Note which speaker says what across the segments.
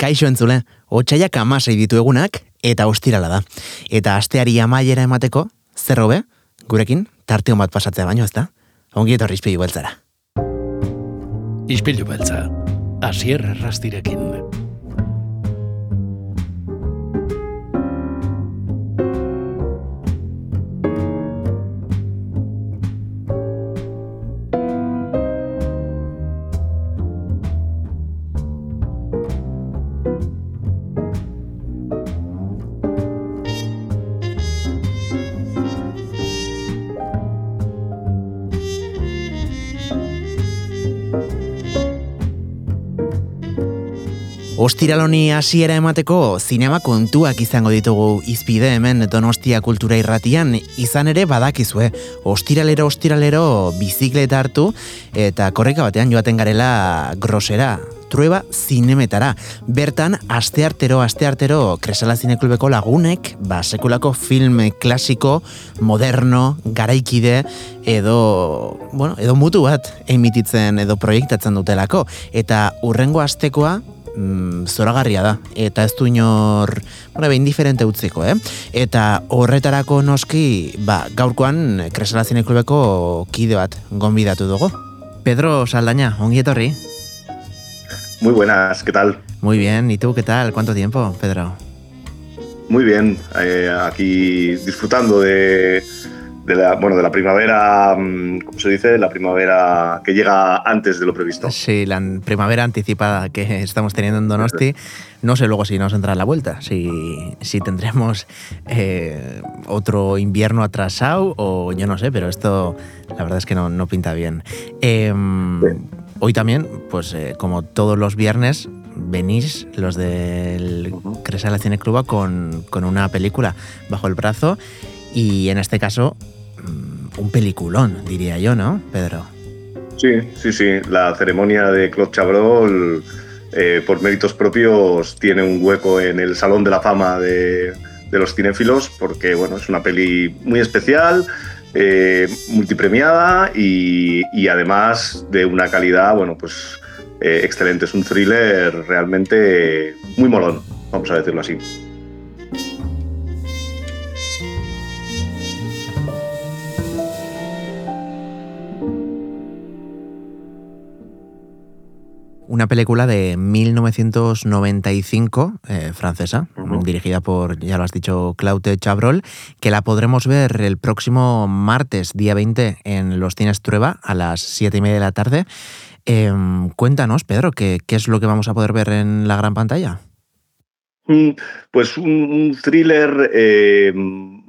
Speaker 1: Kaixo entzule, otxaiak amasei ditu egunak, eta ostirala da. Eta asteari amaiera emateko, zer hobe, gurekin, tarte bat pasatzea baino, ezta? Ongi etorri izpilu beltzara.
Speaker 2: Ispilu beltza, asier rastirekin.
Speaker 1: Ostiraloni hasiera emateko zinema kontuak izango ditugu izpide hemen Donostia Kultura Irratian izan ere badakizue ostiralero ostiralero bizikleta hartu eta korrika batean joaten garela grosera trueba zinemetara. Bertan, asteartero, asteartero, kresala zineklubeko lagunek, ba, sekulako film klasiko, moderno, garaikide, edo, bueno, edo mutu bat emititzen edo proiektatzen dutelako. Eta urrengo astekoa, mm, zoragarria da. Eta ez du inor, bueno, behin diferente utziko, eh? Eta horretarako noski, ba, gaurkoan Kresala Klubeko kide bat gonbidatu dugu. Pedro Saldaña, ongi etorri.
Speaker 3: Muy buenas, ¿qué tal?
Speaker 1: Muy bien, ¿y tú qué tal? ¿Cuánto tiempo, Pedro?
Speaker 3: Muy bien, eh, aquí disfrutando de, de la, bueno, de la primavera, mm, ¿cómo se dice? La primavera que llega antes de lo previsto.
Speaker 1: Sí, la primavera anticipada que estamos teniendo en Donosti. No sé luego si nos entra la vuelta, si, si tendremos eh, otro invierno atrasado o yo no sé, pero esto la verdad es que no, no pinta bien. Em, hoy también, pues eh, como todos los viernes, venís los del Cresala Cine Club con, con una película bajo el brazo y en este caso Mm, un peliculón, diría yo, ¿no, Pedro?
Speaker 3: Sí, sí, sí. La ceremonia de Claude Chabrol, eh, por méritos propios, tiene un hueco en el Salón de la Fama de, los cinéfilos, porque bueno, es una peli muy especial, eh, multipremiada y, además de una calidad, bueno, pues eh, excelente. Es un thriller realmente muy molón, vamos a decirlo así.
Speaker 1: Una película de 1995, eh, francesa, dirigida por, ya lo has dicho, Claude Chabrol, que la podremos ver el próximo martes, día 20, en los cines Trueba, a las 7 y media de la tarde. Em, cuéntanos, Pedro, ¿qué, ¿qué, es lo que vamos a poder ver en la gran pantalla?
Speaker 3: Mm, pues un, thriller eh,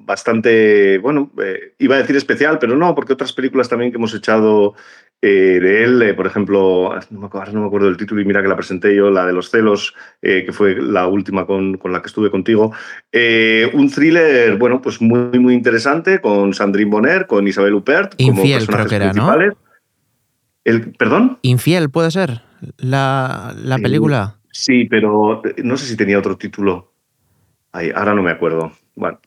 Speaker 3: bastante, bueno, eh, iba a decir especial, pero no, porque otras películas también que hemos echado eh, de él, eh, por ejemplo, no me, acuerdo, no me, acuerdo, del título y mira que la presenté yo, la de los celos, que fue la última con, con, la que estuve contigo. un thriller, bueno, pues muy, muy interesante con Sandrine Bonner, con Isabel Huppert
Speaker 1: Infiel, como creo que era,
Speaker 3: El, ¿Perdón?
Speaker 1: Infiel, puede ser, la, la película.
Speaker 3: Sí, pero no sé si tenía otro título. Ay, ahora no me acuerdo. Bueno,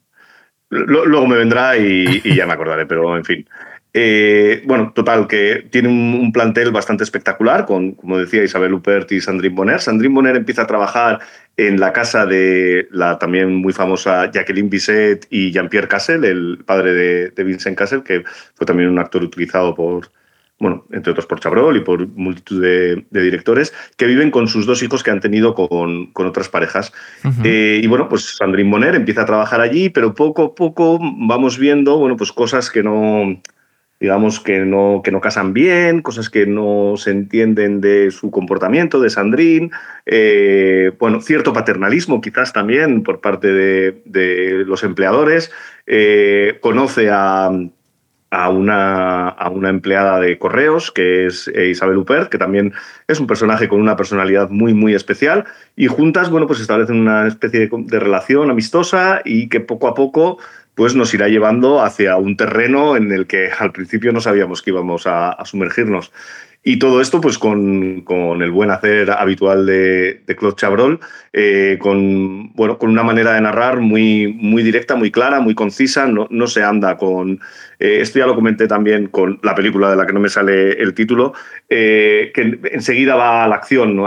Speaker 3: Luego me vendrá y, ya me acordaré, pero en fin. Eh, bueno, total, que tiene un, plantel bastante espectacular, con, como decía, Isabel Huppert y Sandrine Bonner. Sandrine Bonner empieza a trabajar en la casa de la también muy famosa Jacqueline Bisset y Jean-Pierre Cassel, el padre de, de Vincent Cassel, que fue también un actor utilizado por, bueno, entre otros por Chabrol y por multitud de, directores, que viven con sus dos hijos que han tenido con, otras parejas. Eh, y bueno, pues Sandrine Bonner empieza a trabajar allí, pero poco a poco vamos viendo, bueno, pues cosas que no, digamos, que no, que no casan bien, cosas que no se entienden de su comportamiento, de Sandrine, eh, bueno, cierto paternalismo quizás también por parte de, los empleadores, eh, conoce a a una, a una empleada de correos, que es eh, Isabel Huppert, que también es un personaje con una personalidad muy, muy especial, y juntas, bueno, pues establecen una especie de, relación amistosa y que poco a poco pues nos irá llevando hacia un terreno en el que al principio no sabíamos que íbamos a, sumergirnos. Y todo esto, pues con, con el buen hacer habitual de, de Claude Chabrol, eh, con, bueno, con una manera de narrar muy, muy directa, muy clara, muy concisa, no, no se anda con... Eh, esto ya lo comenté también con la película de la que no me sale el título, eh, que enseguida va a la acción, ¿no?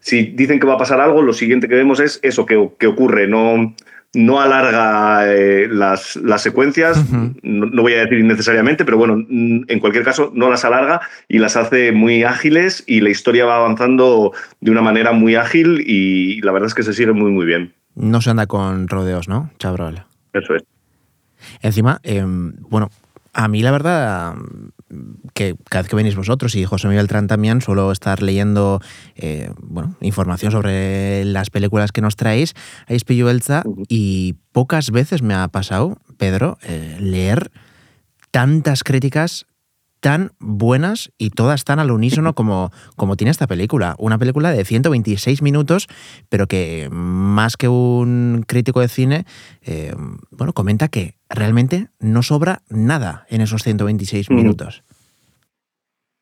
Speaker 3: si dicen que va a pasar algo, lo siguiente que vemos es eso que, que ocurre, no no alarga eh, las, las, secuencias, uh -huh. no, no, voy a decir innecesariamente, pero bueno, en cualquier caso no las alarga y las hace muy ágiles y la historia va avanzando de una manera muy ágil y la verdad es que se sigue muy, muy bien.
Speaker 1: No se anda con rodeos, ¿no, Chabrol?
Speaker 3: Eso es.
Speaker 1: Encima, eh, bueno, a mí la verdad que cada vez que venís vosotros y José Miguel Beltrán también suelo estar leyendo eh, bueno, información sobre las películas que nos traéis a Ispillo Elza uh -huh. y pocas veces me ha pasado, Pedro, eh, leer tantas críticas tan buenas y todas tan al unísono como, como tiene esta película. Una película de 126 minutos, pero que más que un crítico de cine, eh, bueno, comenta que realmente no sobra nada en esos 126 mm. minutos.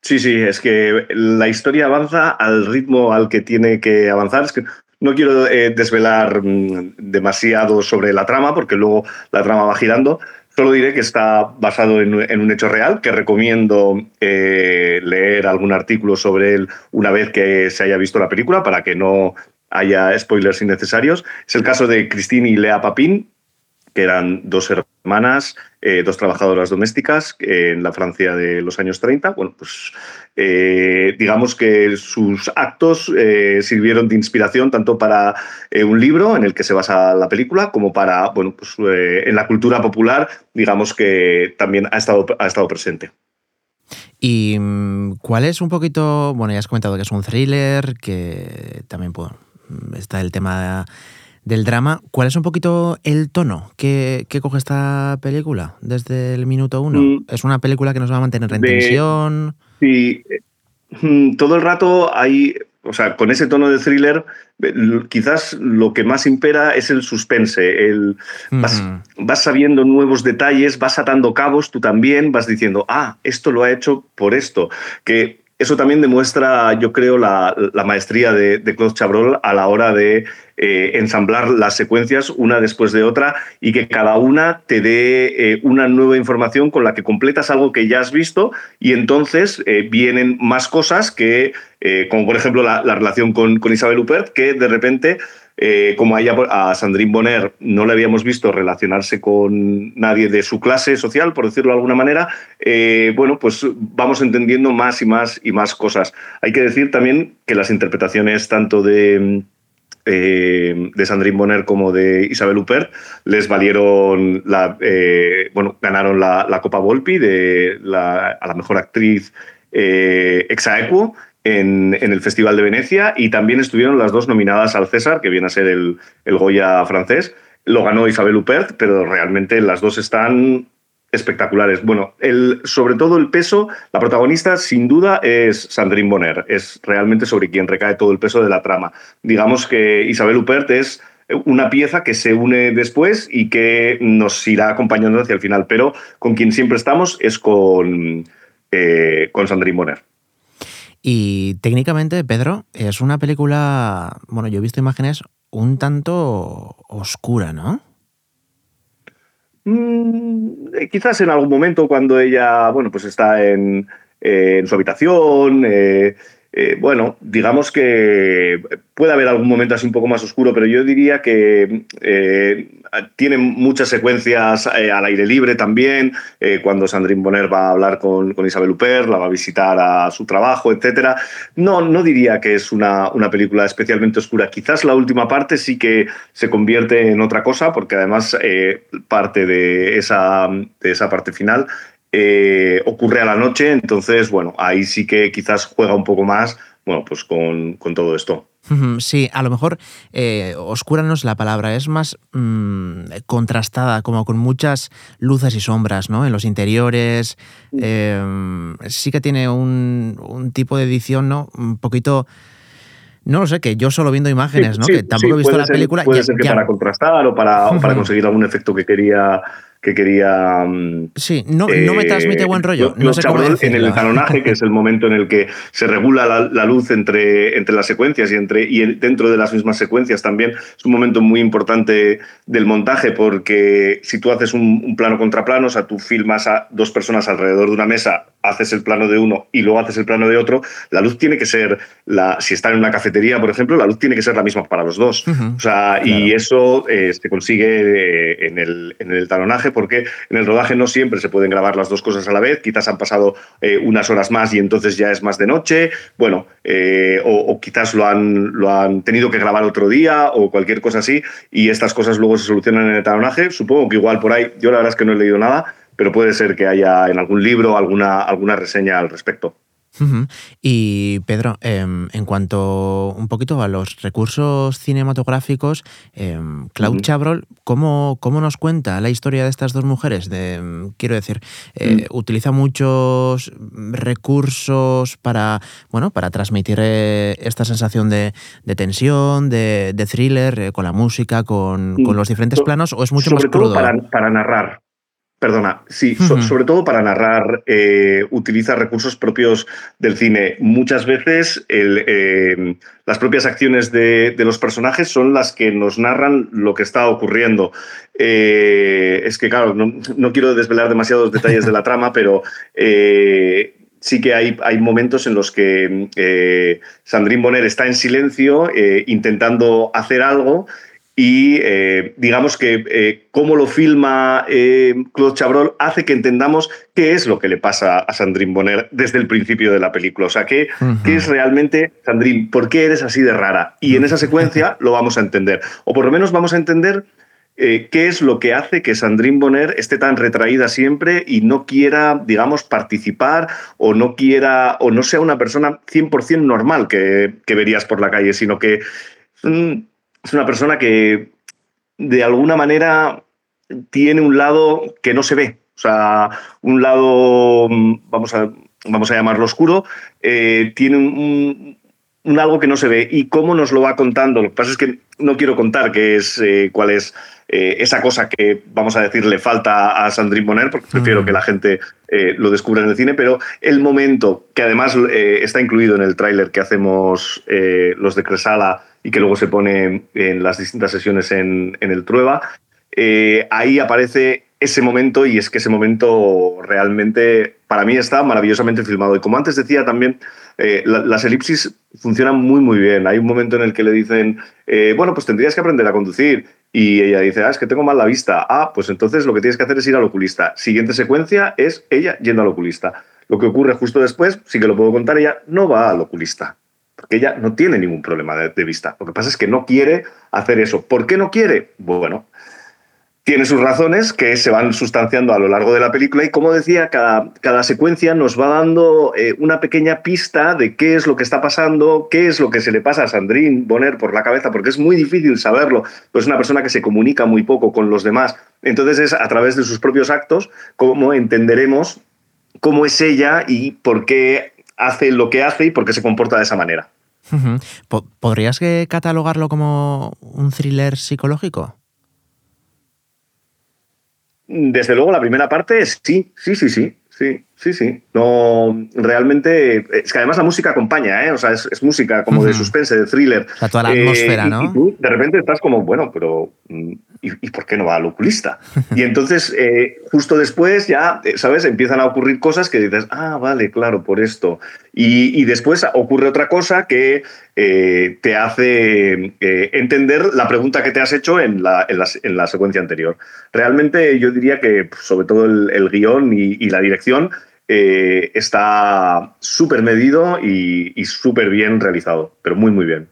Speaker 3: Sí, sí, es que la historia avanza al ritmo al que tiene que avanzar. Es que no quiero eh, desvelar mm, demasiado sobre la trama, porque luego la trama va girando, Solo diré que está basado en, un hecho real, que recomiendo eh, leer algún artículo sobre él una vez que se haya visto la película para que no haya spoilers innecesarios. Es el caso de Christine y Lea Papin, que eran dos hermanas, eh, dos trabajadoras domésticas eh, en la Francia de los años 30. Bueno, pues eh, digamos que sus actos sirvieron de inspiración tanto para un libro en el que se basa la película como para, bueno, pues en la cultura popular, digamos que también ha estado, ha estado presente.
Speaker 1: ¿Y mm, cuál es un poquito, bueno, ya has comentado que es un thriller, que también bueno, está el tema del drama. ¿Cuál es un poquito el tono que, que coge esta película desde el minuto uno? Mm. ¿Es una película que nos va a mantener en de... tensión?
Speaker 3: Sí, mm, todo el rato hay, o sea, con ese tono de thriller, quizás lo que más impera es el suspense. El, vas, -huh. vas, sabiendo nuevos detalles, vas atando cabos, tú también vas diciendo, ah, esto lo ha hecho por esto. Que eso también demuestra, yo creo, la, maestría de, de, Claude Chabrol a la hora de eh, ensamblar las secuencias una después de otra y que cada una te dé eh, una nueva información con la que completas algo que ya has visto y entonces eh, vienen más cosas que, como por ejemplo la, la relación con, con, Isabel Huppert, que de repente eh, como a, ella, a Sandrine Bonner no le habíamos visto relacionarse con nadie de su clase social, por decirlo de alguna manera, eh, bueno, pues vamos entendiendo más y más y más cosas. Hay que decir también que las interpretaciones tanto de eh, de Sandrine Bonner como de Isabel Huppert les valieron la, bueno, ganaron la, la, Copa Volpi de la, a la mejor actriz eh, exaequo en, en, el Festival de Venecia y también estuvieron las dos nominadas al César, que viene a ser el, el Goya francés. Lo ganó Isabel Huppert, pero realmente las dos están espectaculares. Bueno, el, sobre todo el peso, la protagonista sin duda es Sandrine Bonner, es realmente sobre quien recae todo el peso de la trama. Digamos que Isabel Huppert es una pieza que se une después y que nos irá acompañando hacia el final, pero con quien siempre estamos es con, eh, con Sandrine Bonner.
Speaker 1: Y técnicamente, Pedro, es una película, bueno, yo he visto imágenes un tanto oscura, ¿no?
Speaker 3: Mm, quizás en algún momento cuando ella, bueno, pues está en, eh, en su habitación, eh, eh, bueno, digamos que puede haber algún momento así un poco más oscuro, pero yo diría que eh, tiene muchas secuencias eh, al aire libre también, cuando Sandrine Bonner va a hablar con, Isabel Huppert, la va a visitar a su trabajo, etc. No, no diría que es una, una, película especialmente oscura. Quizás la última parte sí que se convierte en otra cosa, porque además parte de esa, de esa parte final eh, ocurre a la noche, entonces, bueno, ahí sí que quizás juega un poco más, bueno, pues con, con todo esto.
Speaker 1: Sí, a lo mejor eh, oscura no es la palabra, es más mmm, contrastada, como con muchas luces y sombras, ¿no? En los interiores. Eh, sí que tiene un, un, tipo de edición, ¿no? Un poquito. No lo sé, que yo solo viendo imágenes,
Speaker 3: sí,
Speaker 1: ¿no?
Speaker 3: Sí,
Speaker 1: que tampoco
Speaker 3: sí,
Speaker 1: he visto la
Speaker 3: ser,
Speaker 1: película.
Speaker 3: Puede ya, ser que ya... para contrastar o para, o para conseguir algún efecto que quería que quería. Mm,
Speaker 1: sí, no, no me transmite buen rollo. No sé cómo
Speaker 3: en el talonaje, que es el momento en el que se regula la, luz entre, entre las secuencias y, entre, y dentro de las mismas secuencias también, es un momento muy importante del montaje, porque si tú haces un, un plano contra plano, o sea, tú filmas a dos personas alrededor de una mesa, haces el plano de uno y luego haces el plano de otro, la luz tiene que ser, la, si están en una cafetería, por ejemplo, la luz tiene que ser la misma para los dos. o sea, y eso eh, se consigue eh, en, el, en el talonaje porque en el rodaje no siempre se pueden grabar las dos cosas a la vez, quizás han pasado eh, unas horas más y entonces ya es más de noche, bueno, eh, o, quizás lo han, lo han tenido que grabar otro día o cualquier cosa así y estas cosas luego se solucionan en el talonaje, supongo que igual por ahí, yo la verdad es que no he leído nada, pero puede ser que haya en algún libro alguna, alguna reseña al respecto.
Speaker 1: Y Pedro, em, en cuanto un poquito a los recursos cinematográficos, eh, Claude Chabrol, ¿cómo, ¿cómo, nos cuenta la historia de estas dos mujeres? De, em, quiero decir, eh, mm. utiliza muchos recursos para, bueno, para transmitir eh, esta sensación de, tensión, de, thriller, eh, con la música, con, con, los diferentes planos, o es mucho más crudo?
Speaker 3: Para, para narrar. Perdona, sí, sobre todo para narrar eh, utiliza recursos propios del cine. Muchas veces eh, las propias acciones de, los personajes son las que nos narran lo que está ocurriendo. Eh, es que, claro, no, quiero desvelar demasiados detalles de la trama, pero sí que hay, hay, momentos en los que Sandrine Bonner está en silencio intentando hacer algo y eh, digamos que eh, cómo lo filma eh, Claude Chabrol hace que entendamos qué es lo que le pasa a Sandrine Bonner desde el principio de la película. O sea, qué, qué es realmente, Sandrine, por qué eres así de rara. Y en esa secuencia lo vamos a entender. O por lo menos vamos a entender qué es lo que hace que Sandrine Bonner esté tan retraída siempre y no quiera, digamos, participar o no quiera o no sea una persona 100% normal que, que verías por la calle, sino que... Mm, es una persona que de alguna manera tiene un lado que no se ve. O sea, un lado, vamos a, vamos a llamarlo oscuro, eh, tiene un, algo que no se ve. ¿Y cómo nos lo va contando? Lo que pasa es que no quiero contar qué es, eh, cuál es eh, esa cosa que, vamos a decir, le falta a Sandrine Bonner, porque prefiero mm. que la gente lo descubra en el cine, pero el momento, que además está incluido en el tráiler que hacemos los de Cresala, y que luego se pone en las distintas sesiones en, el Trueba, eh, ahí aparece ese momento y es que ese momento realmente para mí está maravillosamente filmado. Y como antes decía también, eh, las elipsis funcionan muy muy bien. Hay un momento en el que le dicen, eh, bueno, pues tendrías que aprender a conducir. Y ella dice, ah, es que tengo mal la vista. Ah, pues entonces lo que tienes que hacer es ir al oculista. Siguiente secuencia es ella yendo al oculista. Lo que ocurre justo después, sí que lo puedo contar, ella no va al oculista porque ella no tiene ningún problema de, vista. Lo que pasa es que no quiere hacer eso. ¿Por qué no quiere? Bueno, tiene sus razones que se van sustanciando a lo largo de la película y como decía, cada, cada secuencia nos va dando eh, una pequeña pista de qué es lo que está pasando, qué es lo que se le pasa a Sandrine Bonner por la cabeza, porque es muy difícil saberlo, pues es una persona que se comunica muy poco con los demás. Entonces es a través de sus propios actos cómo entenderemos cómo es ella y por qué hace lo que hace y por qué se comporta de esa manera.
Speaker 1: ¿Podrías catalogarlo como un thriller psicológico?
Speaker 3: Desde luego, la primera parte sí, sí, sí, sí, sí, sí, sí. No, realmente, es que además la música acompaña, ¿eh? O sea, es, música como de suspense, de thriller.
Speaker 1: O sea, toda la atmósfera,
Speaker 3: eh,
Speaker 1: ¿no?
Speaker 3: Y tú de repente estás como, bueno, pero mm, ¿y, por qué no va al oculista? Y entonces, eh, justo después ya, eh, ¿sabes? Empiezan a ocurrir cosas que dices, ah, vale, claro, por esto. Y, después ocurre otra cosa que eh, te hace entender la pregunta que te has hecho en la, en la, secuencia anterior. Realmente yo diría que sobre todo el, guion y, la dirección está súper medido y, y súper bien realizado, pero muy, muy bien.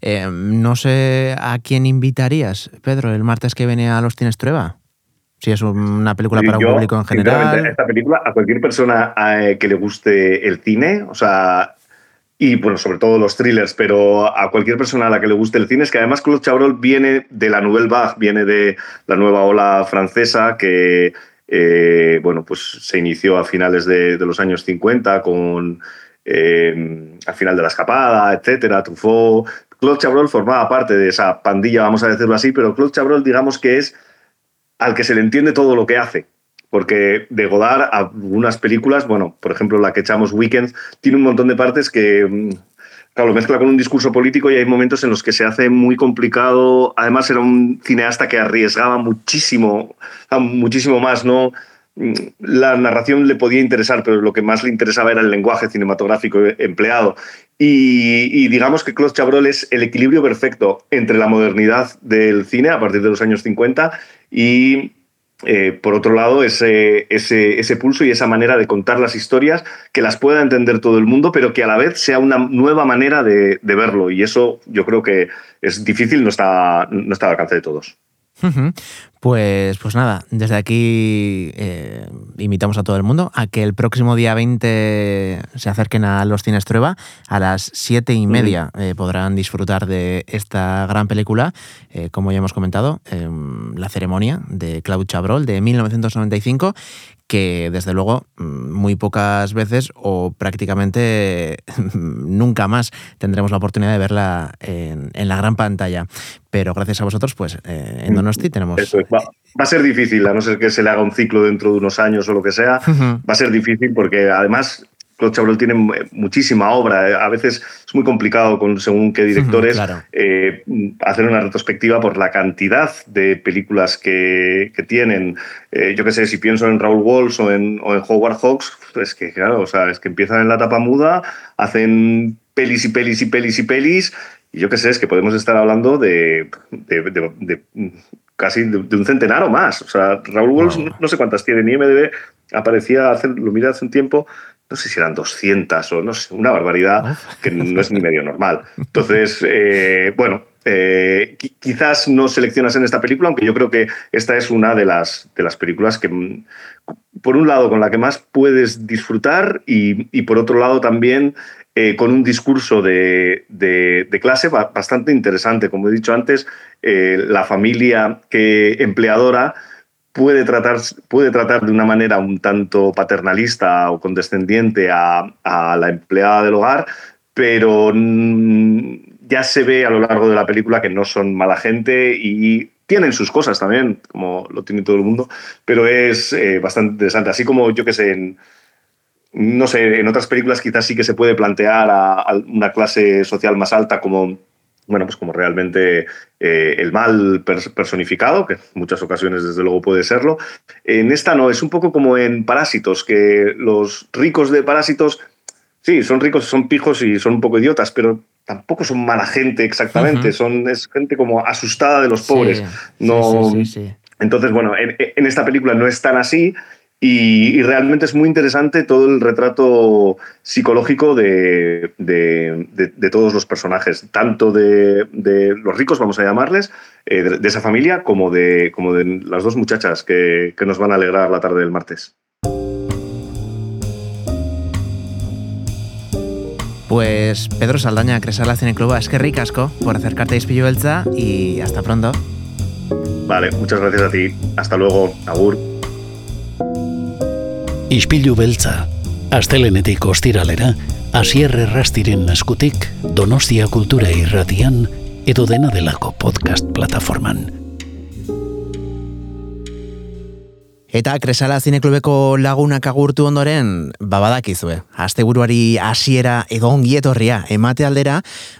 Speaker 1: Eh, no sé a quién invitarías, Pedro, el martes que viene a Los Tienes Trueba. Si es una película para un público en general.
Speaker 3: Esta película, a cualquier persona eh, que le guste el cine, o sea, y bueno, sobre todo los thrillers, pero a cualquier persona a la que le guste el cine, es que además Claude Chabrol viene de la Nouvelle Vague, viene de la nueva ola francesa que, eh, bueno, pues se inició a finales de, los años 50 con eh, al final de la escapada, etcétera, Truffaut. Claude Chabrol formaba parte de esa pandilla, vamos a decirlo así, pero Claude Chabrol, digamos que es al que se le entiende todo lo que hace. Porque de Godard, algunas películas, bueno, por ejemplo, la que echamos Weekend, tiene un montón de partes que, mm, claro, lo mezcla con un discurso político y hay momentos en los que se hace muy complicado. Además, era un cineasta que arriesgaba muchísimo, muchísimo más, ¿no? La narración le podía interesar, pero lo que más le interesaba era el lenguaje cinematográfico empleado. Y, digamos que Claude Chabrol es el equilibrio perfecto entre la modernidad del cine a partir de los años 50 y, eh, por otro lado, ese, ese, ese, pulso y esa manera de contar las historias que las pueda entender todo el mundo, pero que a la vez sea una nueva manera de, de verlo. Y eso yo creo que es difícil, no está, no está al alcance de todos.
Speaker 1: Pues, pues nada, desde aquí eh, invitamos a todo el mundo a que el próximo día 20 se acerquen a los cines Trueba. A las siete y media eh, podrán disfrutar de esta gran película, eh, como ya hemos comentado, em, La ceremonia de Claude Chabrol de 1995, que desde luego mm, muy pocas veces o prácticamente nunca más tendremos la oportunidad de verla en, la gran pantalla. Pero gracias a vosotros, pues eh, en Donosti tenemos...
Speaker 3: va, a ser difícil, a no ser que se le haga un ciclo dentro de unos años o lo que sea, va a ser difícil porque además Claude Chabrol tiene muchísima obra. Eh, a veces es muy complicado, con, según qué directores, eh, hacer una retrospectiva por la cantidad de películas que, tienen. Eh, yo qué sé, si pienso en Raúl Walsh o en, Howard Hawks, es que, claro, o sea, es que empiezan en la tapa muda, hacen pelis y pelis y pelis y pelis. Y yo qué sé, es que podemos estar hablando de, casi de, un centenar o más. O sea, Raúl Walsh no, sé cuántas tiene, ni MDB aparecía, hace, lo miré hace un tiempo, no sé si eran 200 o no sé, una barbaridad que no es ni medio normal. Entonces, eh, bueno, eh, quizás no seleccionas en esta película, aunque yo creo que esta es una de las, de las películas que, mm, por un lado, con la que más puedes disfrutar y, por otro lado también eh, con un discurso de, clase bastante interesante. Como he dicho antes, la familia que empleadora puede tratar, puede tratar de una manera un tanto paternalista o condescendiente a, la empleada del hogar, pero mm, ya se ve a lo largo de la película que no son mala gente y tienen sus cosas también, como lo tiene todo el mundo, pero es eh, bastante interesante. Así como yo que sé, en, no sé, en otras películas quizás sí que se puede plantear a una clase social más alta como bueno, pues como realmente eh, el mal personificado, que en muchas ocasiones desde luego puede serlo. En esta no, es un poco como en Parásitos, que los ricos de Parásitos, sí, son ricos, son pijos y son un poco idiotas, pero tampoco son mala gente exactamente, son, es gente como asustada de los pobres. no, entonces, bueno, en, esta película no es tan así, y, realmente es muy interesante todo el retrato psicológico de, todos los personajes, tanto de, los ricos, vamos a llamarles, eh, de, esa familia, como de, como de las dos muchachas que, nos van a alegrar la tarde del martes.
Speaker 1: Pues Pedro Saldaña, Cresala Cineclub, es que ricasco por acercarte a Ispillo Belza y hasta pronto.
Speaker 3: Vale, muchas gracias a ti. Hasta luego. Agur.
Speaker 2: Ispilu beltza, astelenetik ostiralera, asierre rastiren eskutik, donostia kultura irratian, edo dena delako podcast plataforman.
Speaker 1: Eta kresala zineklubeko lagunak agurtu ondoren, babadakizue, asteburuari hasiera edo ongietorria emate aldera,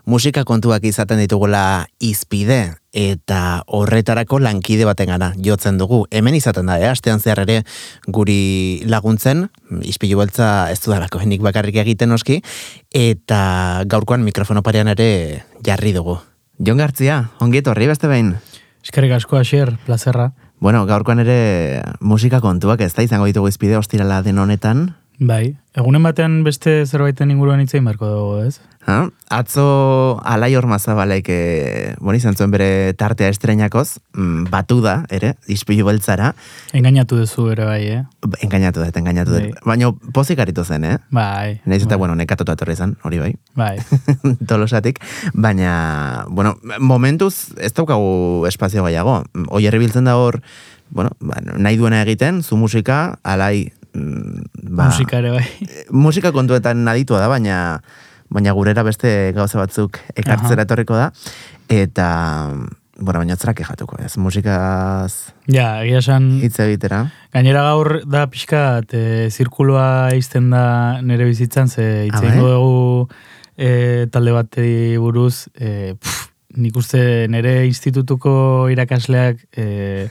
Speaker 1: musika kontuak izaten ditugula izpide, eta horretarako lankide baten gana jotzen dugu. Hemen izaten da, eh? astean zehar ere guri laguntzen, izpilu beltza ez dudalako henik bakarrik egiten oski, eta gaurkoan mikrofono parean ere jarri dugu. Jon Gartzia, ongietorri beste behin.
Speaker 4: Eskerrik asko hasier, plazerra.
Speaker 1: Bueno, gaurkoan ere musika kontuak ez da izango ditugu izpide ostirala den honetan.
Speaker 4: Bai, egunen batean beste zerbaiten inguruan itzein marko dugu, ez?
Speaker 1: Ha? Atzo alai hor mazabalaik, e, bon izan zuen bere tartea estreinakoz, mm, batu da, ere, izpilu beltzara.
Speaker 4: Engainatu duzu ere bai, eh?
Speaker 1: Engainatu dut, engainatu dut. Bai. Baina pozik aritu zen, eh?
Speaker 4: Bai.
Speaker 1: Naiz eta,
Speaker 4: bai.
Speaker 1: bueno, nekatutu atorri zen, hori bai.
Speaker 4: Bai.
Speaker 1: Tolosatik. Baina, bueno, momentuz ez daukagu espazio gaiago. Oi biltzen da hor, bueno, ba, nahi duena egiten, zu musika, alai
Speaker 4: ba, musika ere bai.
Speaker 1: Musika kontuetan naditua da, baina baina gurera beste gauza batzuk ekartzera etorriko da. Eta, bueno, baina zera kejatuko, ez, musikaz
Speaker 4: Ja, egia esan,
Speaker 1: hitz egitera.
Speaker 4: gainera gaur da pixka, e, zirkuloa izten da nere bizitzan, ze hitz
Speaker 1: Ah,
Speaker 4: egingo
Speaker 1: bai?
Speaker 4: dugu e, talde bateri buruz, e, pff, nik uste nere institutuko irakasleak, e,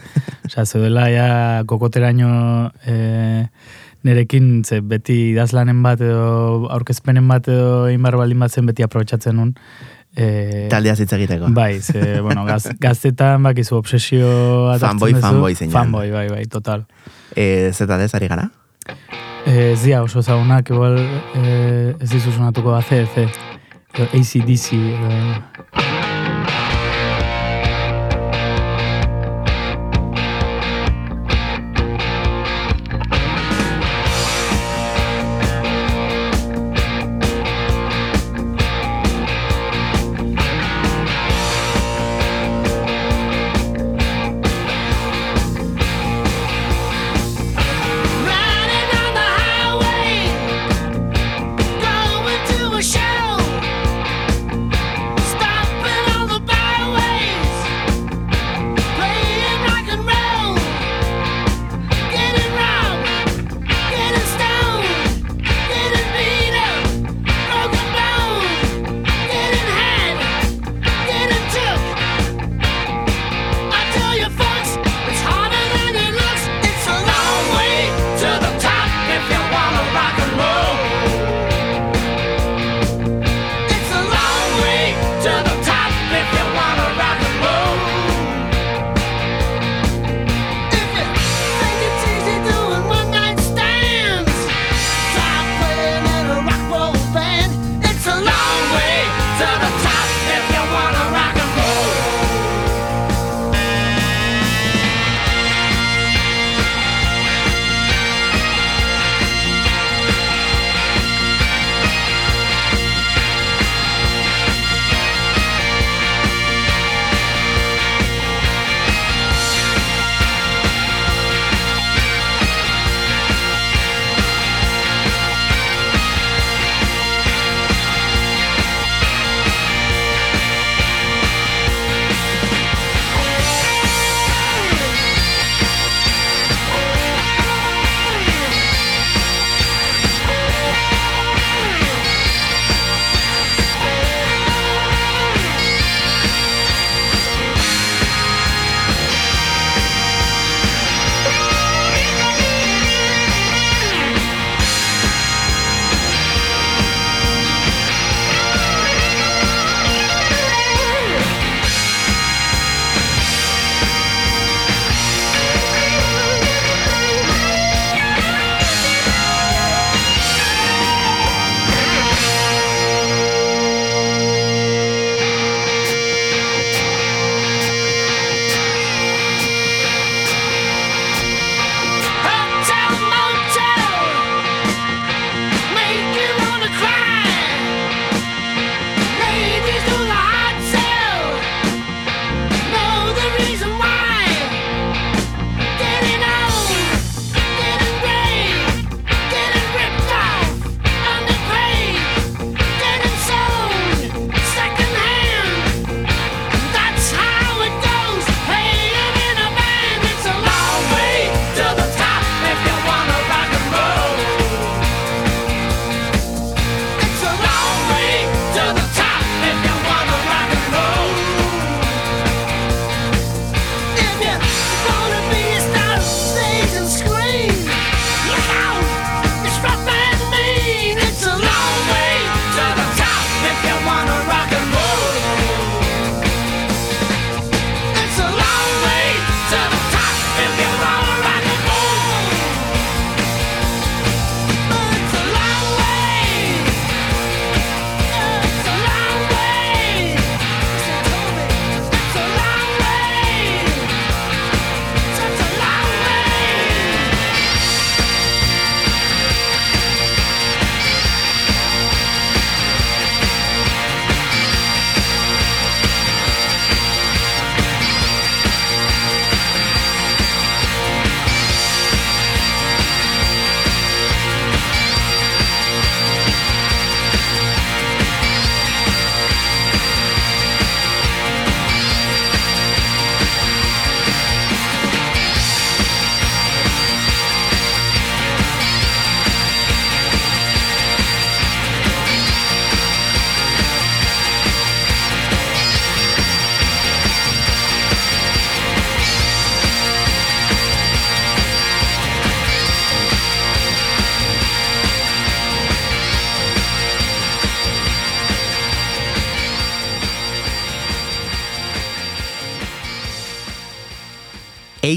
Speaker 4: oza, zeudela ja kokoteraino e, nerekin, ze beti idazlanen bat edo aurkezpenen bat edo inbar baldin bat zen beti aprobetsatzen nun. E,
Speaker 1: Taldea hitz egiteko.
Speaker 4: Bai, ze, bueno, gaz, gaztetan bakizu obsesio
Speaker 1: Fanboy, fanboy zeinan.
Speaker 4: Fanboy, bai, bai, total.
Speaker 1: E, zeta dez, ari gara?
Speaker 4: Eh, ez dira oso zagunak, igual eh, ez dizu sonatuko edo ACDC, edo...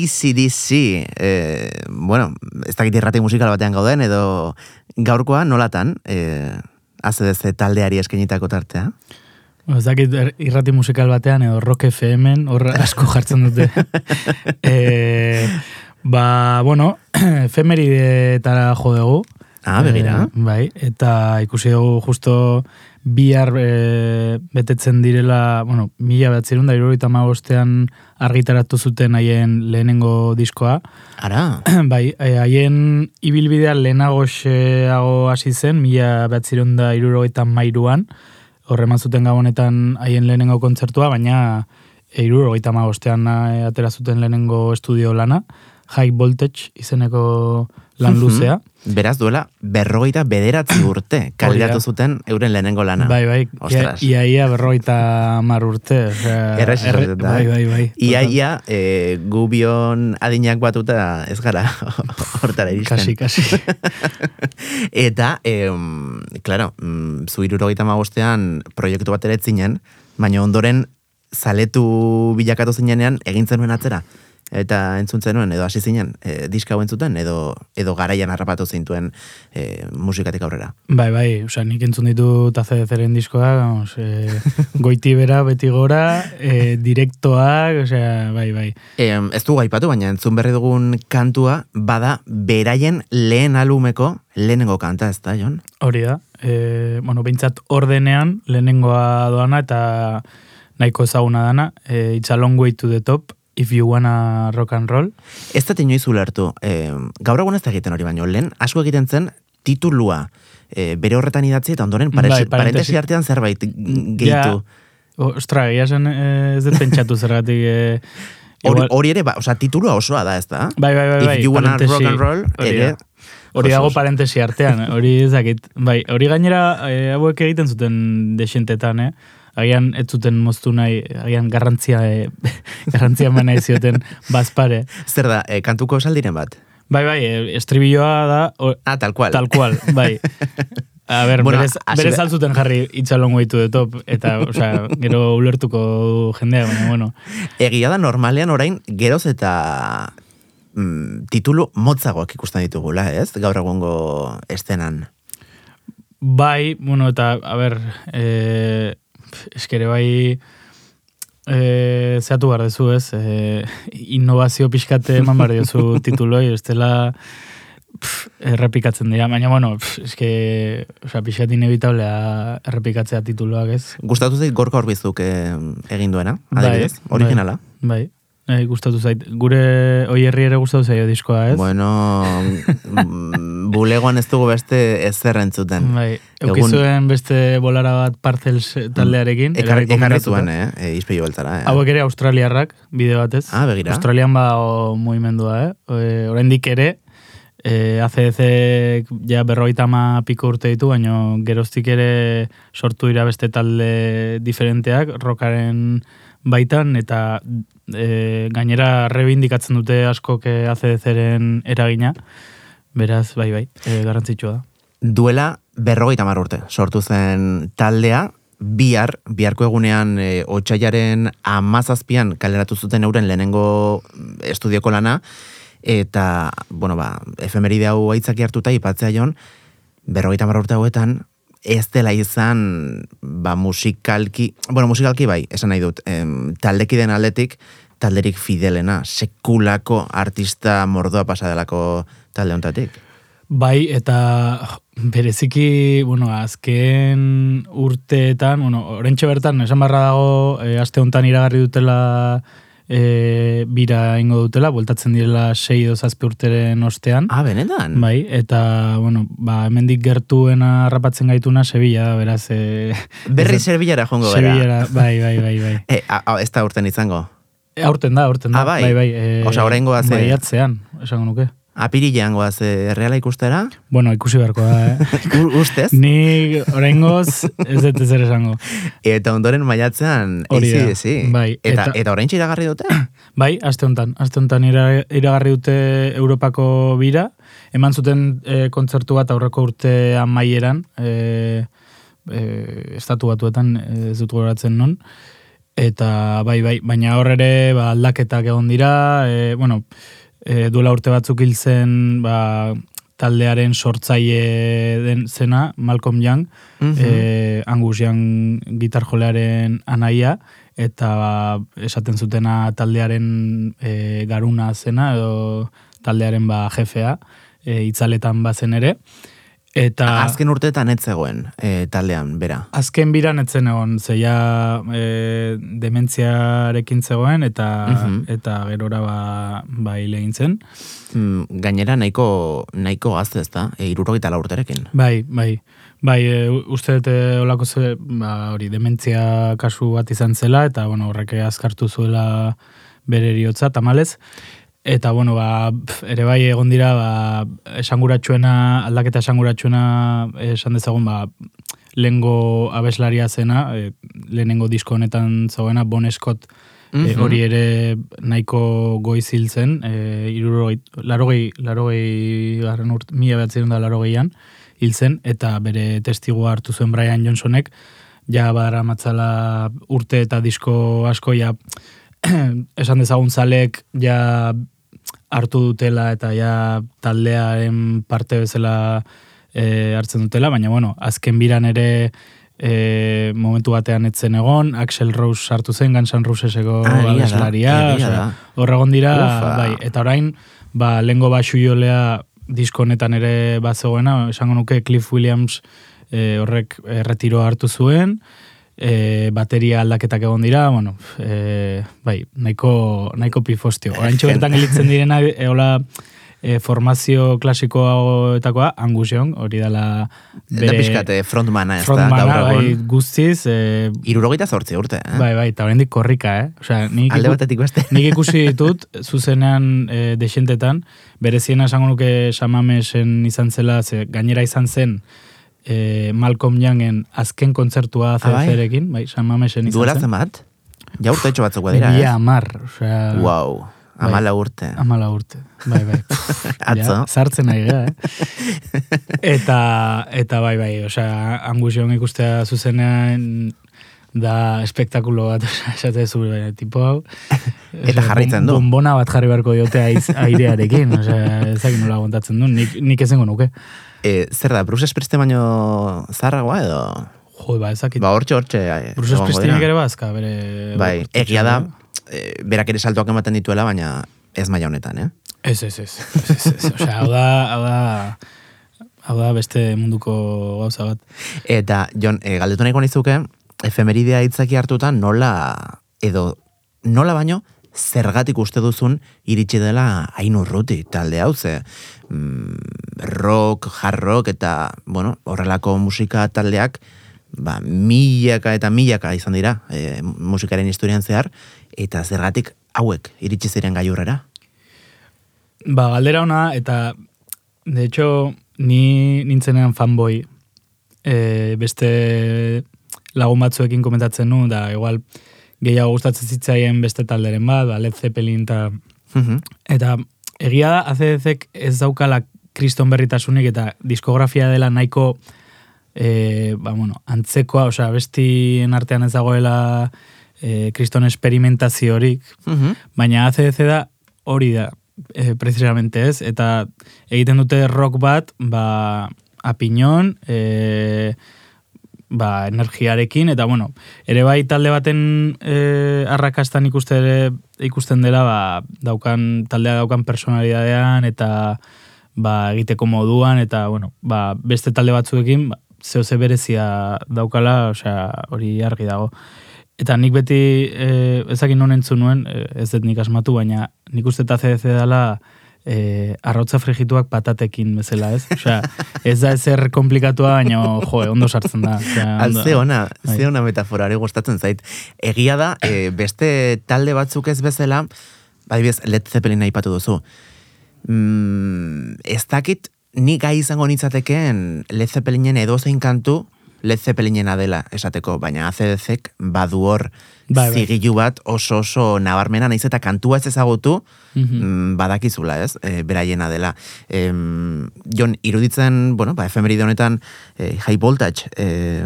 Speaker 1: ACDC, e, bueno, ez dakit irrati musikal batean gauden, edo gaurkoa nolatan, e, ACDC taldeari eskenitako tartea?
Speaker 4: Ba, Ez dakit er- irrati musikal batean edo rock FM-en hor asko jartzen dute. e, ba, bueno, efemeridetara jo dugu.
Speaker 1: Ah, begira.
Speaker 4: Eh, bai, eta ikusi dugu justo bihar e, betetzen direla, bueno, mila behatzerun da irurogeita hamabostean argitaratu zuten haien lehenengo diskoa.
Speaker 1: Ara,
Speaker 4: bai, eh, haien ibilbidea lehenago xeago hasi zen, mila behatzerun da irurogeita mairuan, horreman zuten gabonetan haien lehenengo kontzertua, baina irurogeita hamabostean eh, atera zuten lehenengo estudio lana, High Voltage izeneko lan luzea.
Speaker 1: beraz duela berrogeita bederatzi urte kaleratu zuten euren lehenengo lana.
Speaker 4: Bai, bai,
Speaker 1: Ostras.
Speaker 4: ia, ia berroita mar urte.
Speaker 1: Errez
Speaker 4: erre-
Speaker 1: izaten da.
Speaker 4: Bai, bai, bai.
Speaker 1: Ia, ia, e, gubion adinak batuta ez gara hortara iristen.
Speaker 4: Kasi, kasi.
Speaker 1: Eta, em, claro, mm, zu irurogeita magostean proiektu bat ere ez zinen, baina ondoren zaletu bilakatu zinenean egin zenuen atzera. Eta entzun zenuen, edo hasi zinen, e, diska entzuten, edo, edo garaian harrapatu zintuen e, musikatik aurrera.
Speaker 4: Bai, bai, osea, nik entzun ditut ACDC-ren diskoa, vamos, e, goiti bera, beti gora, e, direktoak, osea, bai, bai.
Speaker 1: E, ez du gaipatu, baina entzun berri dugun kantua, bada beraien lehen alumeko lehenengo kanta, ez da, Jon?
Speaker 4: Hori da, e, bueno, behintzat ordenean, lehenengoa doana, eta nahiko ezaguna dana, e, It's a long way to the top, if you wanna rock and roll.
Speaker 1: Ez da inoiz ulertu, e, gaur egun ez da egiten hori baino, lehen asko egiten zen titulua e, bere horretan idatzi eta ondoren
Speaker 4: Bai,
Speaker 1: parentesi,
Speaker 4: parentesi.
Speaker 1: parentesi artean zerbait gehitu.
Speaker 4: Ostra, egia zen eh, ez dut pentsatu zergatik. E,
Speaker 1: Hori, hori ere, ba, osea, titulua osoa da, ez da?
Speaker 4: Bai, bai, bai, bai.
Speaker 1: If you wanna rock and roll, ere...
Speaker 4: Hori dago parentesi artean, hori ez dakit. Bai, hori gainera eh, hauek egiten zuten desentetan, eh? Agian ez zuten moztu nahi, agian garrantzia, eh, garrantzia eman nahi zioten bazpare.
Speaker 1: Zer da, e, kantuko esaldiren bat?
Speaker 4: Bai, bai, eh, estribilloa da, o,
Speaker 1: Ah, tal cual.
Speaker 4: tal cual, bai. A ber,
Speaker 1: Bueno,
Speaker 4: berez, berez
Speaker 1: be-
Speaker 4: altzuten jarri itxalon goitu de top, eta, osea, gero ulertuko jendea, baina, bueno.
Speaker 1: Egia da normalean orain geroz eta mm, titulu motzagoak ikusten ditugula, ez? Gaur egungo estenan.
Speaker 4: Bai, bueno, eta, a ber, e, eskere bai, e, zehatu behar dezu, ez? E, innovazio pixkate eman behar diozu tituloi, ez dela errepikatzen dira, baina, bueno, pf, eske, osea, pixkat inevitablea errepikatzea tituloak, ez?
Speaker 1: Gustatu zait gorka horbizuk eh, egin duena,
Speaker 4: Bai,
Speaker 1: adibidez, originala.
Speaker 4: Bai, bai, gustatu zait. Gure oierri ere gustatu zaio diskoa, ez?
Speaker 1: Bueno, bulegoan ez dugu beste ezer entzuten.
Speaker 4: Bai, eukizuen beste bolara bat parcels taldearekin.
Speaker 1: Ekarri, ekarri zuen, eh? E, izpillo beltzara, eh?
Speaker 4: Hauek ere australiarrak, bide batez.
Speaker 1: Ah, begira.
Speaker 4: Australian ba o, mugimendua, eh? E, oraindik ere, e, ACDC ja berrogeita ama piko urte ditu, baina geroztik ere sortu dira beste talde diferenteak, rockaren baitan, eta e, gainera rebindikatzen dute askok eh, ACDC-ren eragina. Beraz, bai, bai, e, garrantzitsua da.
Speaker 1: Duela berrogeita mar urte sortu zen taldea, bihar, biharko egunean e, otxaiaren amazazpian kaleratu zuten euren lehenengo estudioko lana, eta, bueno, ba, efemeride hau aitzaki hartuta ipatzea jon, berrogeita mar urte hauetan, ez dela izan, ba, musikalki, bueno, musikalki bai, esan nahi dut, em, taldekiden aldetik, talderik fidelena, sekulako artista mordoa pasadelako talde hontatik.
Speaker 4: Bai, eta bereziki, bueno, azken urteetan, bueno, orentxe bertan, esan barra dago, e, aste honetan iragarri dutela e, bira ingo dutela, bueltatzen direla sei edo zazpi urteren ostean.
Speaker 1: Ah, benetan?
Speaker 4: Bai, eta, bueno, ba, hemendik gertuena rapatzen gaituna Sevilla, beraz, e,
Speaker 1: Berri Serbillara jongo gara.
Speaker 4: Sevillara, bai, bai, bai, bai.
Speaker 1: E, a, a, ez da urten izango.
Speaker 4: E, aurten da, aurten da.
Speaker 1: Ah, bai?
Speaker 4: bai, bai. E,
Speaker 1: Osea, oraingoa ze-
Speaker 4: Bai, atzean, esango nuke.
Speaker 1: Apirilean goaz e, reala ikustera?
Speaker 4: Bueno, ikusi beharko da, eh?
Speaker 1: Ustez?
Speaker 4: Ni oraingoz ez dut ezer esango.
Speaker 1: Eta ondoren maiatzean
Speaker 4: Hori da,
Speaker 1: ACDC.
Speaker 4: bai,
Speaker 1: Eta,
Speaker 4: eta-
Speaker 1: eta orain iragarri dute?
Speaker 4: Bai, aste honetan. Aste honetan ira- iragarri dute Europako bira. Eman zuten e, kontzertu bat aurreko urte amaieran, e, e, estatu batuetan, ez dut goratzen non. Eta bai, bai, baina hor ere ba, aldaketak egon dira, e, bueno, e, duela urte batzuk hil zen ba, taldearen sortzaile den zena, Malcolm Young,
Speaker 1: Mhm.
Speaker 4: e, Angus Young gitar jolearen anaia, eta ba, esaten zutena taldearen e, garuna zena, edo taldearen ba, jefea, e, itzaletan bazen ere. Eta
Speaker 1: Azken urteetan ez zegoen e, taldean, bera.
Speaker 4: azken biran etzen egon, zeia e, dementziarekin zegoen, eta
Speaker 1: Mhm.
Speaker 4: eta gerora ba, ba hil egin zen.
Speaker 1: Mm, gainera nahiko nahiko gazte ez da, e, irurogeita lau urterekin.
Speaker 4: Bai, bai. Bai, e, uste dut e, olako ze, ba, hori, dementzia kasu bat izan zela, eta, bueno, horrek azkartu zuela bere eriotza, tamalez. Eta, bueno, ba, pf, ere bai egon dira, ba, esanguratsuena, aldaketa esanguratsuena esan dezagun, ba, lehengo abeslaria zena, e, lehenengo disko honetan zegoena, Bon Scott, e,
Speaker 1: Mhm.
Speaker 4: hori ere nahiko goiz hil zen, e, irurogei, larogei, larogei garren urt, mila behatzen da larogeian, hil zen, eta bere testigua hartu zuen Brian Johnsonek, ja badara matzala urte eta disko asko, ja, esan dezagun zalek, ja hartu dutela eta ja taldearen parte bezala e, hartzen dutela, baina bueno, azken biran ere e, momentu batean etzen egon, Axel Rose sartu zen, Guns N' Roseseko
Speaker 1: Ah,
Speaker 4: abeslaria,
Speaker 1: egia
Speaker 4: osea,
Speaker 1: da.
Speaker 4: hor egon dira,
Speaker 1: Ufa.
Speaker 4: bai, eta orain, ba, lengo basu jolea disko honetan ere bazegoena, esango nuke Cliff Williams e, horrek e, retiro hartu zuen, e, bateria aldaketak egon dira, bueno, e, bai, nahiko, nahiko pifostio. Orain bertan gelitzen direna, e, hola, e, formazio klasikoetakoa, Angus Young, hori dela
Speaker 1: Da pixkate frontmana ez da,
Speaker 4: frontmana,
Speaker 1: gaur
Speaker 4: bai,
Speaker 1: egun.
Speaker 4: guztiz, e,
Speaker 1: Irurogeita zortzi urte, eh?
Speaker 4: bai, bai, eta oraindik korrika, eh? Osea, nik
Speaker 1: Alde batetik beste.
Speaker 4: Nik ikusi ditut, zuzenean e, desentetan, bereziena esango nuke Samamesen izan zela, ze gainera izan zen e, Malcolm Youngen azken kontzertua
Speaker 1: Ah, bai?
Speaker 4: Bai, Samamesen izan
Speaker 1: Duela zenbat? Ja urte etxo batzuk dira, eh?
Speaker 4: amar, osea,
Speaker 1: Wow, amala urte.
Speaker 4: amala urte. Bai, bai.
Speaker 1: Atzo.
Speaker 4: Ja, sartzen nahi gara, eh? Eta, eta bai, bai, osea, Angus Young ikustea zuzenean da espektakulo bat, esate zu, tipo hau.
Speaker 1: Eta jarraitzen du.
Speaker 4: Bombona bat jarri beharko diote airearekin, osea, ezak nola aguantatzen du, nik, nik ezengo nuke.
Speaker 1: E, zer da, Bruce Springsteen baino zarragoa edo?
Speaker 4: Jo, ba, ezakit.
Speaker 1: Ba, hortxe, hortxe.
Speaker 4: Bruce
Speaker 1: dira.
Speaker 4: ere bazka, bere...
Speaker 1: Bai, egia da, e, berak ere saltoak ematen dituela, baina ez maila honetan, eh?
Speaker 4: Ez, ez, ez. ez, ez, ez. Osea, hau da, hau da, hau da beste munduko gauza bat.
Speaker 1: Eta, Jon, e, galdetu nahiko nizuke, efemeridea hitzaki hartuta nola, edo nola baino, zergatik uste duzun iritsi dela hain urruti talde hau ze mm, rock, hard rock eta bueno, horrelako musika taldeak ba, milaka eta milaka izan dira e, musikaren historian zehar eta zergatik hauek iritsi ziren gaiurrera.
Speaker 4: Ba, galdera ona, eta de hecho, ni nintzenean fanboy e, beste lagun batzuekin komentatzen nu, da igual gehiago gustatzen zitzaien beste talderen bat, ba, Led Zeppelin eta
Speaker 1: Mhm.
Speaker 4: Eta egia da, ACDC ez daukala kriston berritasunik eta diskografia dela nahiko e, ba, bueno, antzekoa, osea, bestien artean ez dagoela e, kriston esperimentaziorik,
Speaker 1: Mhm.
Speaker 4: baina ACDC da hori da, e, precisamente ez, eta egiten dute rock bat, ba, apiñon, e, ba, energiarekin, eta bueno, ere bai talde baten e, arrakastan ikuste ere, ikusten dela, ba, daukan, taldea daukan personalidadean, eta ba, egiteko moduan, eta bueno, ba, beste talde batzuekin, ba, zeo ze berezia daukala, osea, hori argi dago. Eta nik beti, e, ezakin non entzun nuen, e, ez dut nik asmatu, baina nik uste eta CDC dela e, arrotza frigituak patatekin bezala, ez? Osea, ez da ezer komplikatua, baina, jo, ondo sartzen da. Osea,
Speaker 1: Al,
Speaker 4: ondo-
Speaker 1: ze ona,
Speaker 4: Bai.
Speaker 1: ze ona metafora hori gustatzen zait. Egia da, e, beste talde batzuk ez bezala, adibidez, Led Zeppelin aipatu duzu. Mm, ez dakit, ni gai izango nitzatekeen Led Zeppelinen edozein kantu Led Zeppelinena dela esateko, baina ACDC badu hor
Speaker 4: Bai, bai.
Speaker 1: zigilu bat oso oso nabarmena, naiz eta kantua ez ezagutu,
Speaker 4: Mhm.
Speaker 1: mm, badakizula, ez, e, beraiena dela. Em, Jon, iruditzen, bueno, ba, efemeride honetan, e, high voltage, e,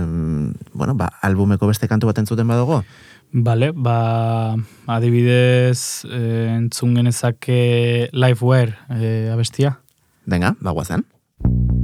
Speaker 1: bueno, ba, albumeko beste kantu bat entzuten badago?
Speaker 4: Bale, ba, adibidez, eh, entzun genezake Lifeware eh, abestia.
Speaker 1: Venga, bagoazen. Jon,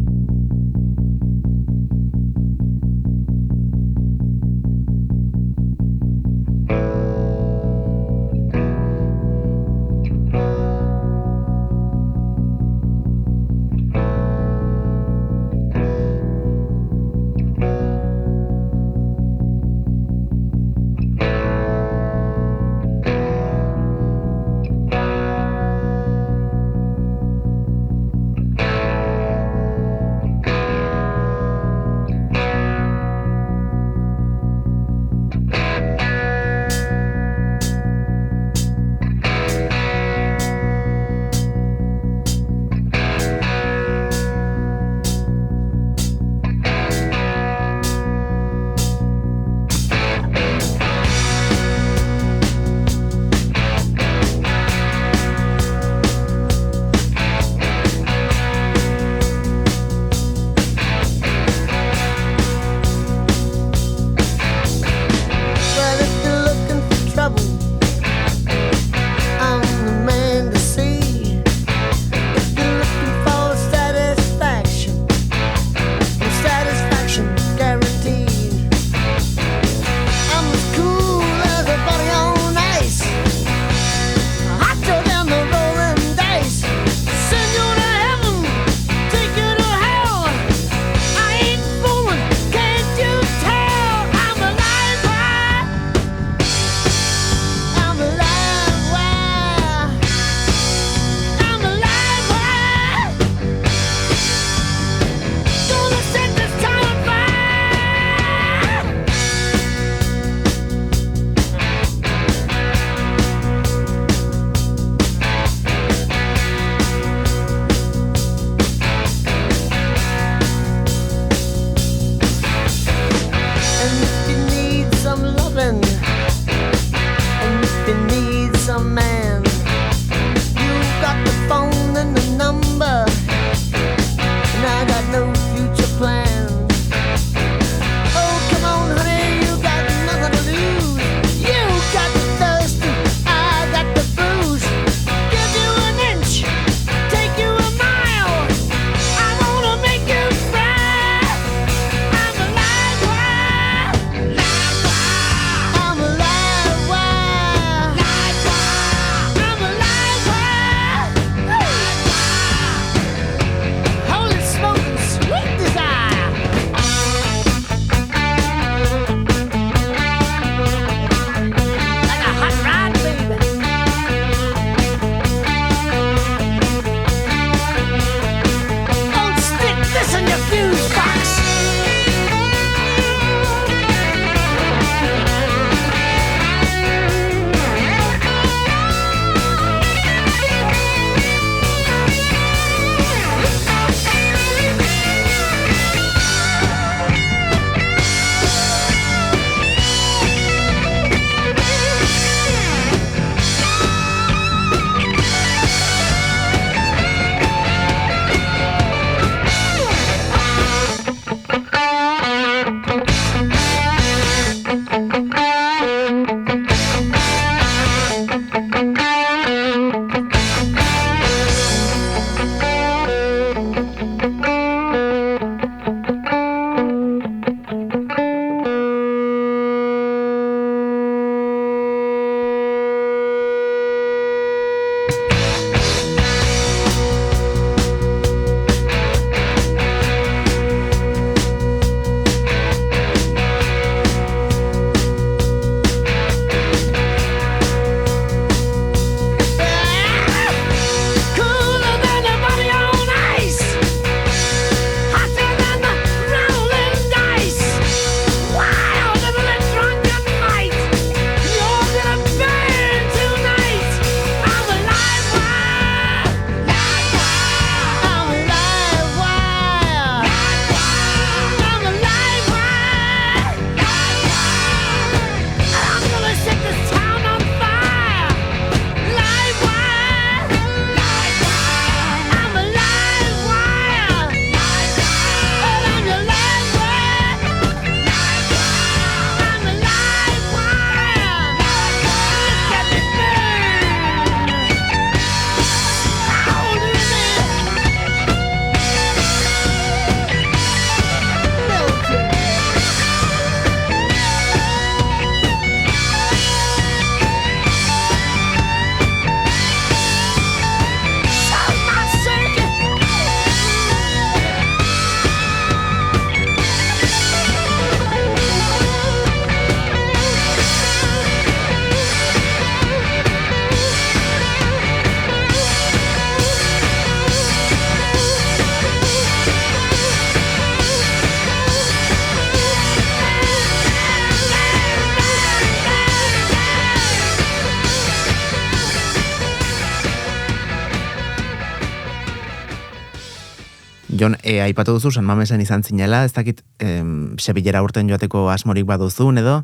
Speaker 1: e, aipatu duzu, San Mamesen izan zinela, ez dakit, em, Sevillera urten joateko asmorik baduzun, edo?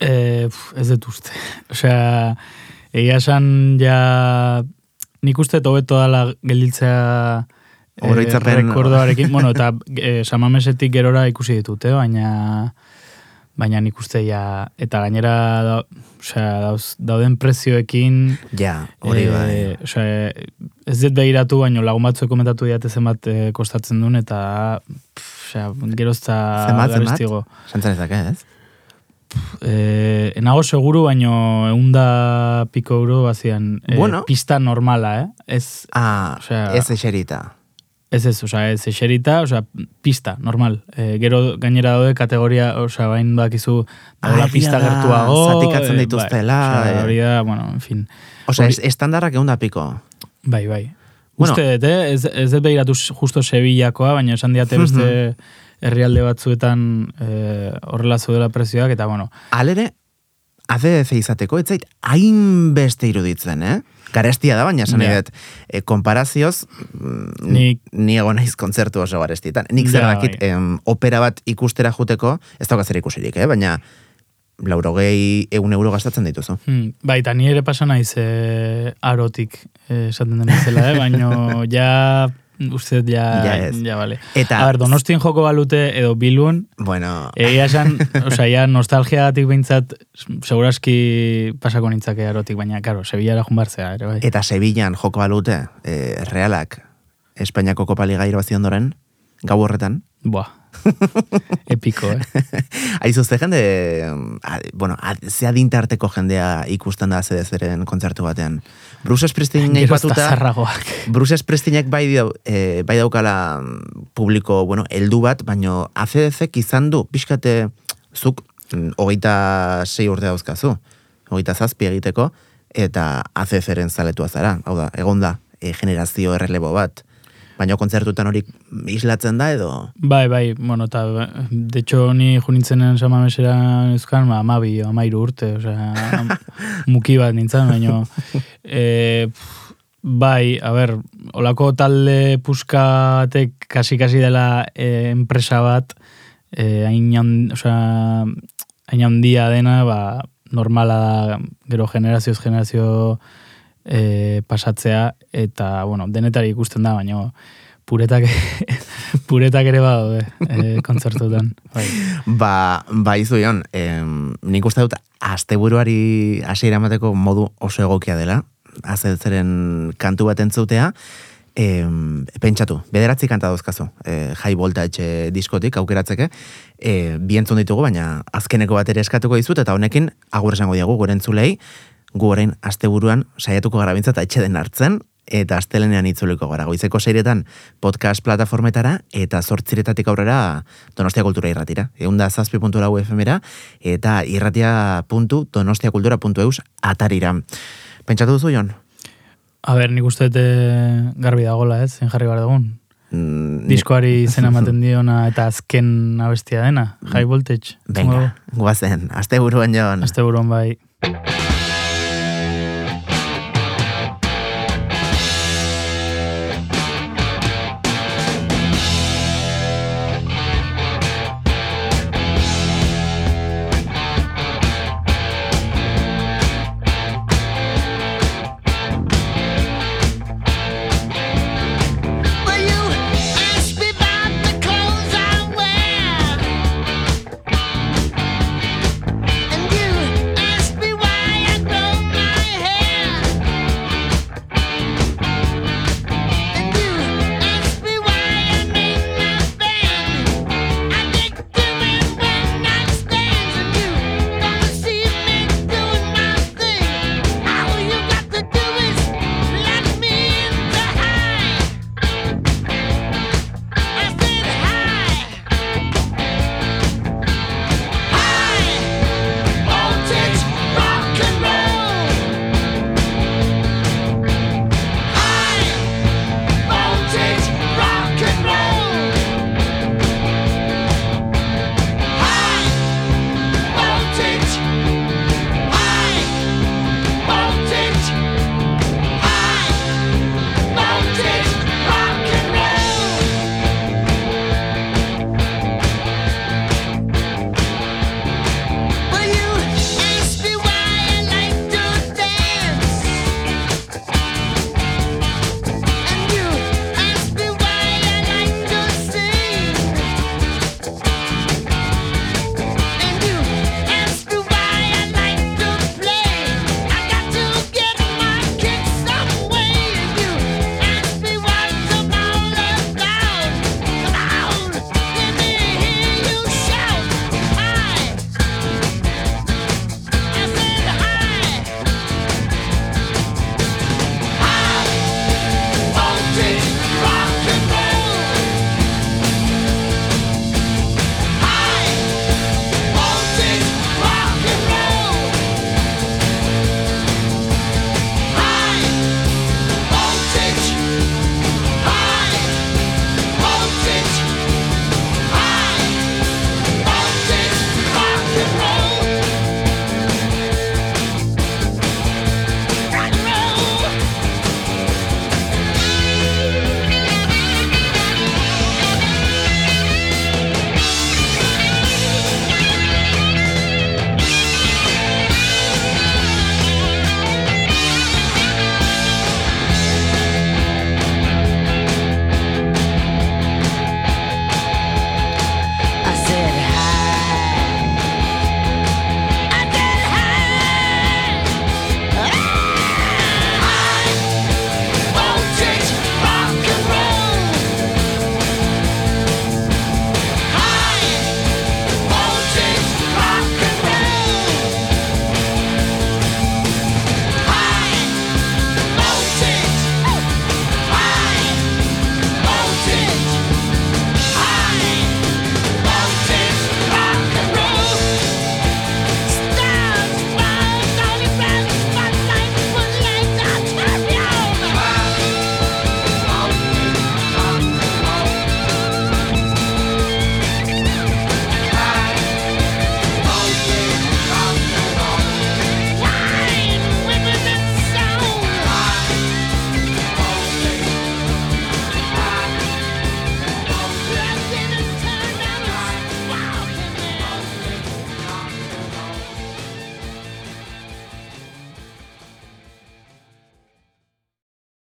Speaker 4: E, pf, ez dut uste. Osea, egia esan ja nik uste hobeto dala eh,
Speaker 1: Oroitzapen-
Speaker 4: rekordoarekin. bueno, eta e, samamesetik gerora ikusi ditute, baina baina nik uste ja, eta gainera da, osea, dauz, dauden prezioekin
Speaker 1: Ja, hori
Speaker 4: eh,
Speaker 1: bai.
Speaker 4: osea, ez dut behiratu, baino lagun batzuek komentatu diate zenbat eh, kostatzen duen, eta pff, osea, gerozta
Speaker 1: Zenbat, zenbat?
Speaker 4: garestigo.
Speaker 1: Santzan ezak, ez?
Speaker 4: Eh, enago seguru, baino eunda piko euro bazian
Speaker 1: Bueno.
Speaker 4: pista normala, eh? Ez,
Speaker 1: Ah,
Speaker 4: Osea-
Speaker 1: ez eserita.
Speaker 4: Ez ez, osea, ez eserita, osea, pista, normal. Eh, gero gainera daude kategoria, osea, bain bakizu, dagoela
Speaker 1: egia
Speaker 4: pista gertuago.
Speaker 1: zatikatzen
Speaker 4: eh,
Speaker 1: dituztela,
Speaker 4: Bai,
Speaker 1: eh.
Speaker 4: hori da, bueno, en fin.
Speaker 1: Osea,
Speaker 4: Hori-
Speaker 1: es, estandarrak egun da piko.
Speaker 4: Bai, bai.
Speaker 1: Bueno.
Speaker 4: Uste dut, eh? Ez, ez dut behiratu justo Sevillakoa, baina esan diate beste herrialde batzuetan eh, horrela zeudela prezioak, eta bueno,
Speaker 1: Alere, ACDC izateko, ez zait, hainbeste iruditzen, eh? Garestia da, baina esan dut, e, konparazioz, mm,
Speaker 4: Nik-
Speaker 1: ni egon naiz kontzertu oso garestietan. Nik zer dakit,
Speaker 4: bai.
Speaker 1: em, opera bat ikustera juteko, ez dauka zer ikusirik, eh? Baina, laurogei egun euro gastatzen dituzu.
Speaker 4: Hmm, bai, eta ni ere pasa naiz eh, arotik eh, esaten den bezala, eh? baino ja uste dut ja,
Speaker 1: Ja ez.
Speaker 4: ja vale.
Speaker 1: Eta-
Speaker 4: A donostien joko balute edo bilun,
Speaker 1: Bueno,
Speaker 4: egia esan, osea, ja nostalgiagatik behintzat, seguraski pasako nintzake arotik, baina, karo, Sevillara junbartzea, ere bai.
Speaker 1: eta Sevillan joko balute, e, realak, Espainiako kopaliga irabazi ondoren, gau horretan,
Speaker 4: Buah, epiko, eh?
Speaker 1: Aizu, ze jende, a- bueno, a- ze adintarteko jendea ikusten da zeren kontzertu batean. Bruce Springsteen
Speaker 4: Gero ez da
Speaker 1: aipatuta,
Speaker 4: zarragoak.
Speaker 1: Bruce Springsteenek bai, dau, e, bai daukala mm, publiko, bueno, heldu bat, baino ACDC izan du, pixkate, zuk, mm, hogeita sei urte dauzkazu, hogeita zazpi egiteko, eta ACDCren zaletua zara, hau da, egon da, e, generazio errelebo bat. Baina kontzertutan hori islatzen da edo...
Speaker 4: Bai, bai, bueno, eta, de hecho, ni junintzenen samamesera euskan, ma, amabi, amairu urte, osea, am- muki bat nintzen, baino, e, pff, bai, a ber, olako talde puskatek kasi-kasi dela e, enpresa bat, e, hain, osea, hain handia dena, ba, normala da, gero generazioz generazio e, pasatzea, eta, bueno, denetari ikusten da, baino, puretak, puretak ere badaude e, kontzertutan. Bai.
Speaker 1: Ba, ba izu Jon, em, nik uste dut asteburuari hasiera emateko modu oso egokia dela, azeltzeren kantu bat entzutea, em, pentsatu, bederatzi kanta dauzkazu, e, high voltage eh, diskotik aukeratzeke, e, bi entzun ditugu, baina azkeneko bat ere eskatuko dizut, eta honekin agur esango diagu gure entzulei, gu orain asteburuan saiatuko gara bintzat den hartzen, eta astelenean itzuliko gara. Goizeko seiretan podcast plataformetara eta zortziretatik aurrera Donostia Kultura irratira. Eunda zazpi puntu lau FM-era eta irratia.donostiakultura.eus atarira. Pentsatu duzu, Jon?
Speaker 4: A ber, nik uste dut eh, garbi dagola, ez, zen jarri behar dugun.
Speaker 1: Mm,
Speaker 4: Diskoari izena ematen diona eta azken abestia dena, high voltage.
Speaker 1: Venga, guazen, aste buruan, Jon.
Speaker 4: Azte buruan bai.